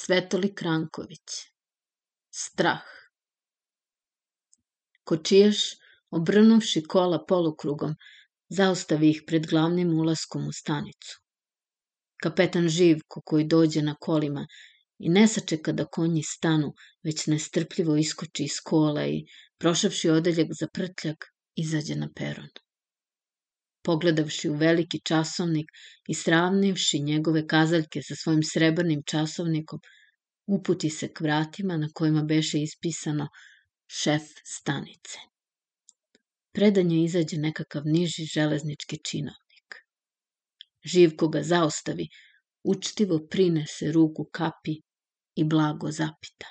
Svetoli Kranković. Strah. Kočijaš, obrnuvši kola polukrugom, zaustavi ih pred glavnim ulaskom u stanicu. Kapetan Živko, koji dođe na kolima i ne sačeka da konji stanu, već nestrpljivo iskoči iz kola i, prošavši odeljak za prtljak, izađe na peron. Pogledavši u veliki časovnik i sravnivši njegove kazaljke sa svojim srebrnim časovnikom, uputi se k vratima na kojima beše ispisano šef stanice. Predanje izađe nekakav niži železnički činovnik. Živko ga zaustavi, učtivo prine se ruku kapi i blago zapita.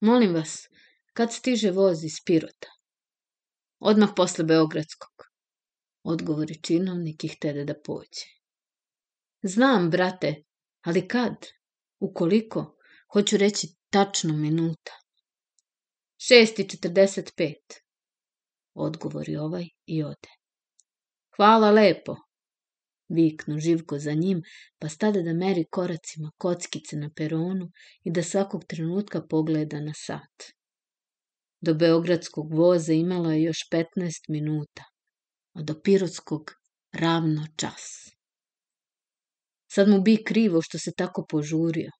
Molim vas, kad stiže voz iz Pirota? Odmah posle Beogradskog. Odgovori činovnik i htede da pođe. Znam, brate, ali kad? Ukoliko? Hoću reći tačno minuta. 6.45. Odgovori ovaj i ode. Hvala lepo, viknu Živko za njim, pa stade da meri koracima kockice na peronu i da svakog trenutka pogleda na sat. Do beogradskog voza imalo je još 15 minuta, a do pirotskog ravno čas. Sad mu bi krivo što se tako požurio.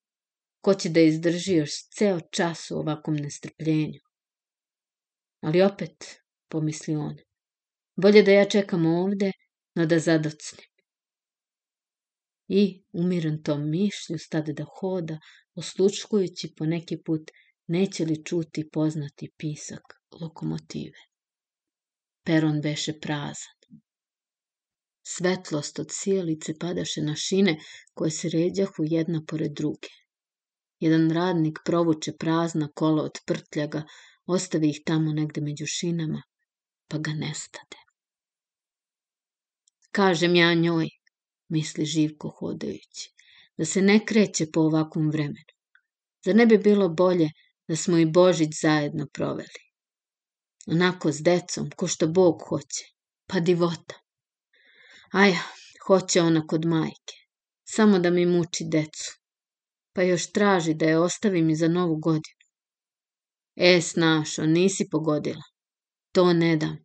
Ko će da izdrži još ceo čas u ovakvom nestrpljenju? Ali opet, pomisli on, bolje da ja čekam ovde, no da zadocnim. I, umiran tom mišlju, stade da hoda, oslučkujući po neki put neće li čuti poznati pisak lokomotive. Peron beše prazan. Svetlost od sjelice padaše na šine koje se ređahu jedna pored druge. Jedan radnik provuče prazna kola od prtljaga, ostavi ih tamo negde među šinama, pa ga nestade. Kažem ja njoj, misli Živko hodajući, da se ne kreće po ovakvom vremenu. Zar ne bi bilo bolje da smo i Božić zajedno proveli? Onako s decom, ko što Bog hoće, pa divota. Aja, hoće ona kod majke, samo da mi muči decu pa još traži da je ostavim i za novu godinu. E, snašo, nisi pogodila. To ne dam.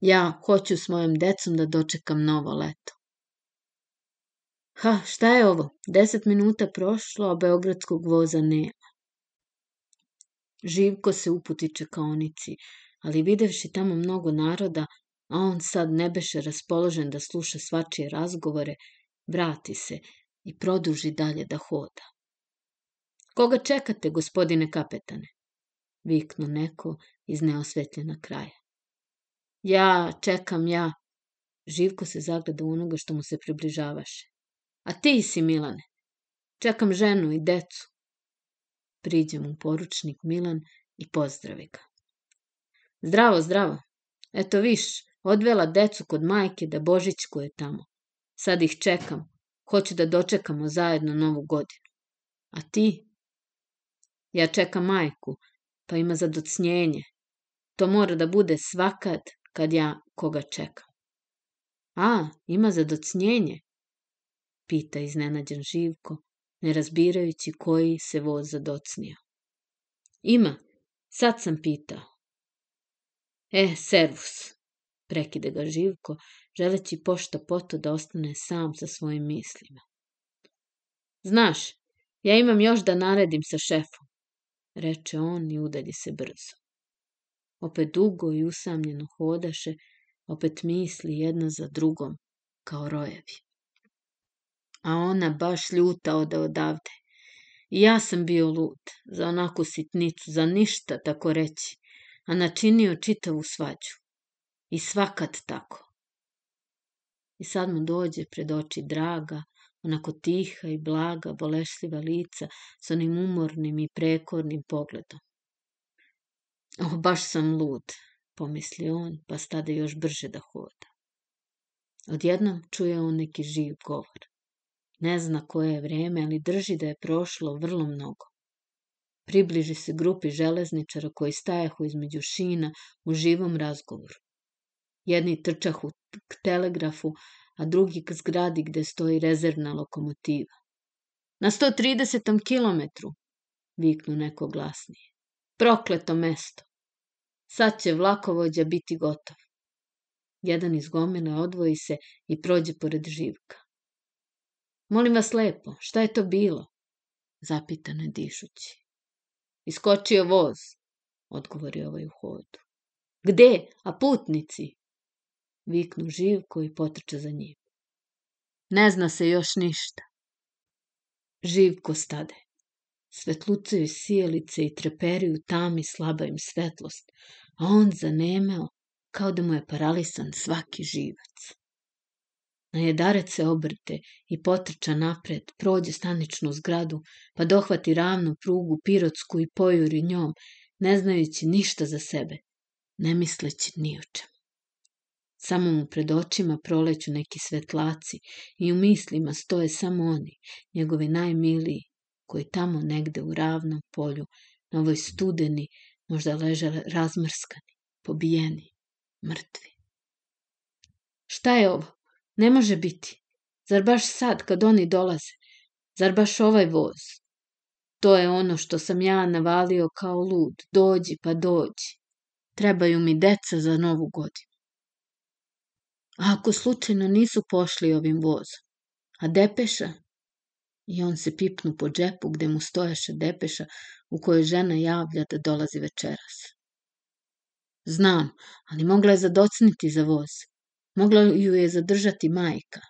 Ja hoću s mojom decom da dočekam novo leto. Ha, šta je ovo? Deset minuta prošlo, a beogradskog voza nema. Živko se uputi čekaonici, ali videvši tamo mnogo naroda, a on sad ne beše raspoložen da sluša svačije razgovore, vrati se i produži dalje da hoda. Koga čekate, gospodine kapetane? Viknu neko iz neosvetljena kraja. Ja, čekam ja. Živko se zagleda u onoga što mu se približavaše. A ti si, Milane. Čekam ženu i decu. Priđe mu poručnik Milan i pozdravi ga. Zdravo, zdravo. Eto viš, odvela decu kod majke da Božićku je tamo. Sad ih čekam. Hoću da dočekamo zajedno novu godinu. A ti? Ja čekam majku, pa ima zadocnjenje. To mora da bude svakad kad ja koga čekam. A, ima zadocnjenje? Pita iznenađen Živko, ne razbirajući koji se voz zadocnio. Ima, sad sam pitao. E, servus, prekide ga Živko, želeći pošto poto da ostane sam sa svojim mislima. Znaš, ja imam još da naredim sa šefom, reče on i udalji se brzo. Opet dugo i usamljeno hodaše, opet misli jedna za drugom, kao rojevi. A ona baš ljuta ode odavde. I ja sam bio lud, za onaku sitnicu, za ništa, tako reći, a načinio čitavu svađu. I svakad tako. I sad mu dođe pred oči draga, onako tiha i blaga, bolešljiva lica s onim umornim i prekornim pogledom. Oh, baš sam lud, pomisli on, pa stade još brže da hoda. Odjednom čuje on neki živ govor. Ne zna koje je vreme, ali drži da je prošlo vrlo mnogo. Približi se grupi železničara koji stajahu između šina u živom razgovoru. Jedni trčahu k telegrafu, a drugi k zgradi gde stoji rezervna lokomotiva. Na 130. kilometru, viknu neko glasnije. Prokleto mesto. Sad će vlakovođa biti gotov. Jedan iz gomile odvoji se i prođe pored živka. Molim vas lepo, šta je to bilo? Zapita ne dišući. Iskočio voz, odgovori ovaj u hodu. Gde? A putnici? Viknu Živko i potrče za njim. Ne zna se još ništa. Živko stade. Svetlucaju sjelice i treperi u tami slaba im svetlost, a on zanemeo kao da mu je paralisan svaki živac. Na jedarec se obrte i potrča napred, prođe staničnu zgradu, pa dohvati ravnu prugu pirotsku i pojuri njom, ne znajući ništa za sebe, ne misleći ni o čemu. Samo mu pred očima proleću neki svetlaci i u mislima stoje samo oni, njegovi najmiliji, koji tamo negde u ravnom polju, na ovoj studeni, možda leže razmrskani, pobijeni, mrtvi. Šta je ovo? Ne može biti. Zar baš sad kad oni dolaze? Zar baš ovaj voz? To je ono što sam ja navalio kao lud. Dođi pa dođi. Trebaju mi deca za novu godinu. A ako slučajno nisu pošli ovim vozom? A depeša? I on se pipnu po džepu gde mu stojaše depeša u kojoj žena javlja da dolazi večeras. Znam, ali mogla je zadocniti za voz. Mogla ju je zadržati majka.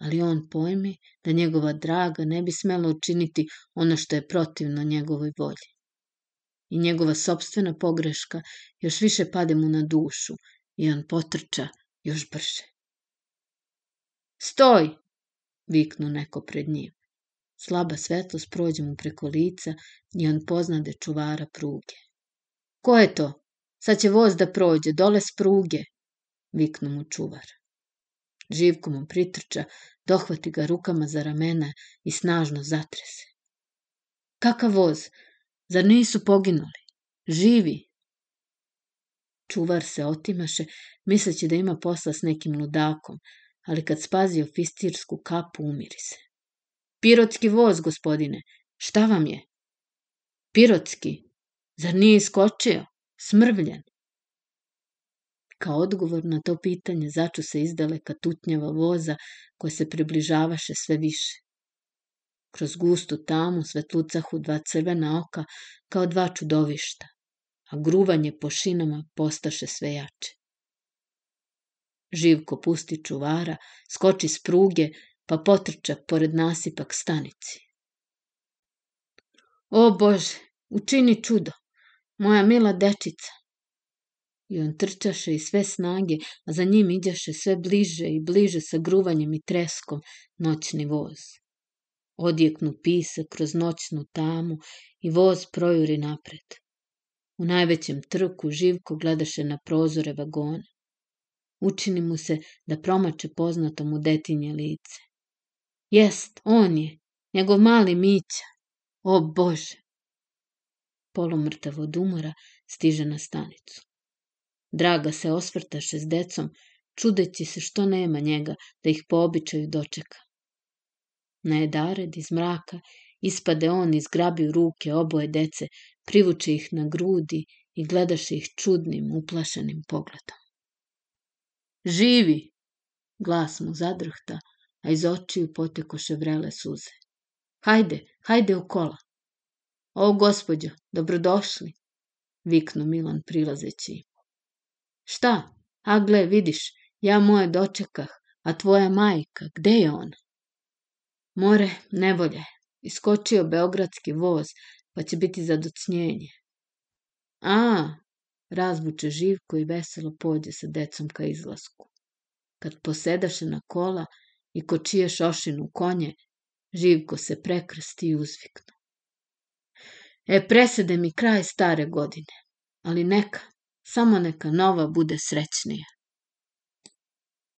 Ali on pojmi da njegova draga ne bi smela učiniti ono što je protivno njegovoj volji. I njegova sobstvena pogreška još više pade mu na dušu i on potrča još brže. Stoj! viknu neko pred njim. Slaba svetlost prođe mu preko lica i on poznade čuvara pruge. Ko je to? Sad će voz da prođe, dole s pruge, viknu mu čuvar. Živko mu pritrča, dohvati ga rukama za ramena i snažno zatrese. Kakav voz? Zar nisu poginuli? Živi? Čuvar se otimaše, misleći da ima posla s nekim ludakom, ali kad spazi ofistirsku kapu, umiri se. Pirotski voz, gospodine, šta vam je? Pirotski, zar nije iskočio? Smrvljen. Kao odgovor na to pitanje začu se izdaleka tutnjava voza koja se približavaše sve više. Kroz gustu tamu svetlucahu dva crvena oka kao dva čudovišta, a gruvanje po šinama postaše sve jače. Živko pusti čuvara, skoči s pruge, pa potrča pored nasipak stanici. O Bože, učini čudo, moja mila dečica, I on trčaše i sve snage, a za njim iđaše sve bliže i bliže sa gruvanjem i treskom noćni voz. Odjeknu pisa kroz noćnu tamu i voz projuri napred. U najvećem trku Živko gledaše na prozore vagona. Učini mu se da promače poznato mu detinje lice. Jest, on je, njegov mali Mića. O Bože! Polomrtav od umora stiže na stanicu. Draga se osvrtaše s decom, čudeći se što nema njega da ih po običaju dočeka. Na jedared iz mraka ispade on i zgrabi u ruke oboje dece, privuče ih na grudi i gledaše ih čudnim, uplašenim pogledom. Živi! Glas mu zadrhta, a iz očiju potekoše vrele suze. Hajde, hajde u kola. O, gospođo, dobrodošli, viknu Milan prilazeći Šta? A gle, vidiš, ja moje dočekah, a tvoja majka, gde je ona? More, nevolje, iskočio beogradski voz, pa će biti zadocnjenje. A, razbuče živko i veselo pođe sa decom ka izlasku. Kad posedaše na kola i kočije šošinu konje, živko se prekrsti i uzviknu. E, presede mi kraj stare godine, ali neka, samo neka nova bude srećnija.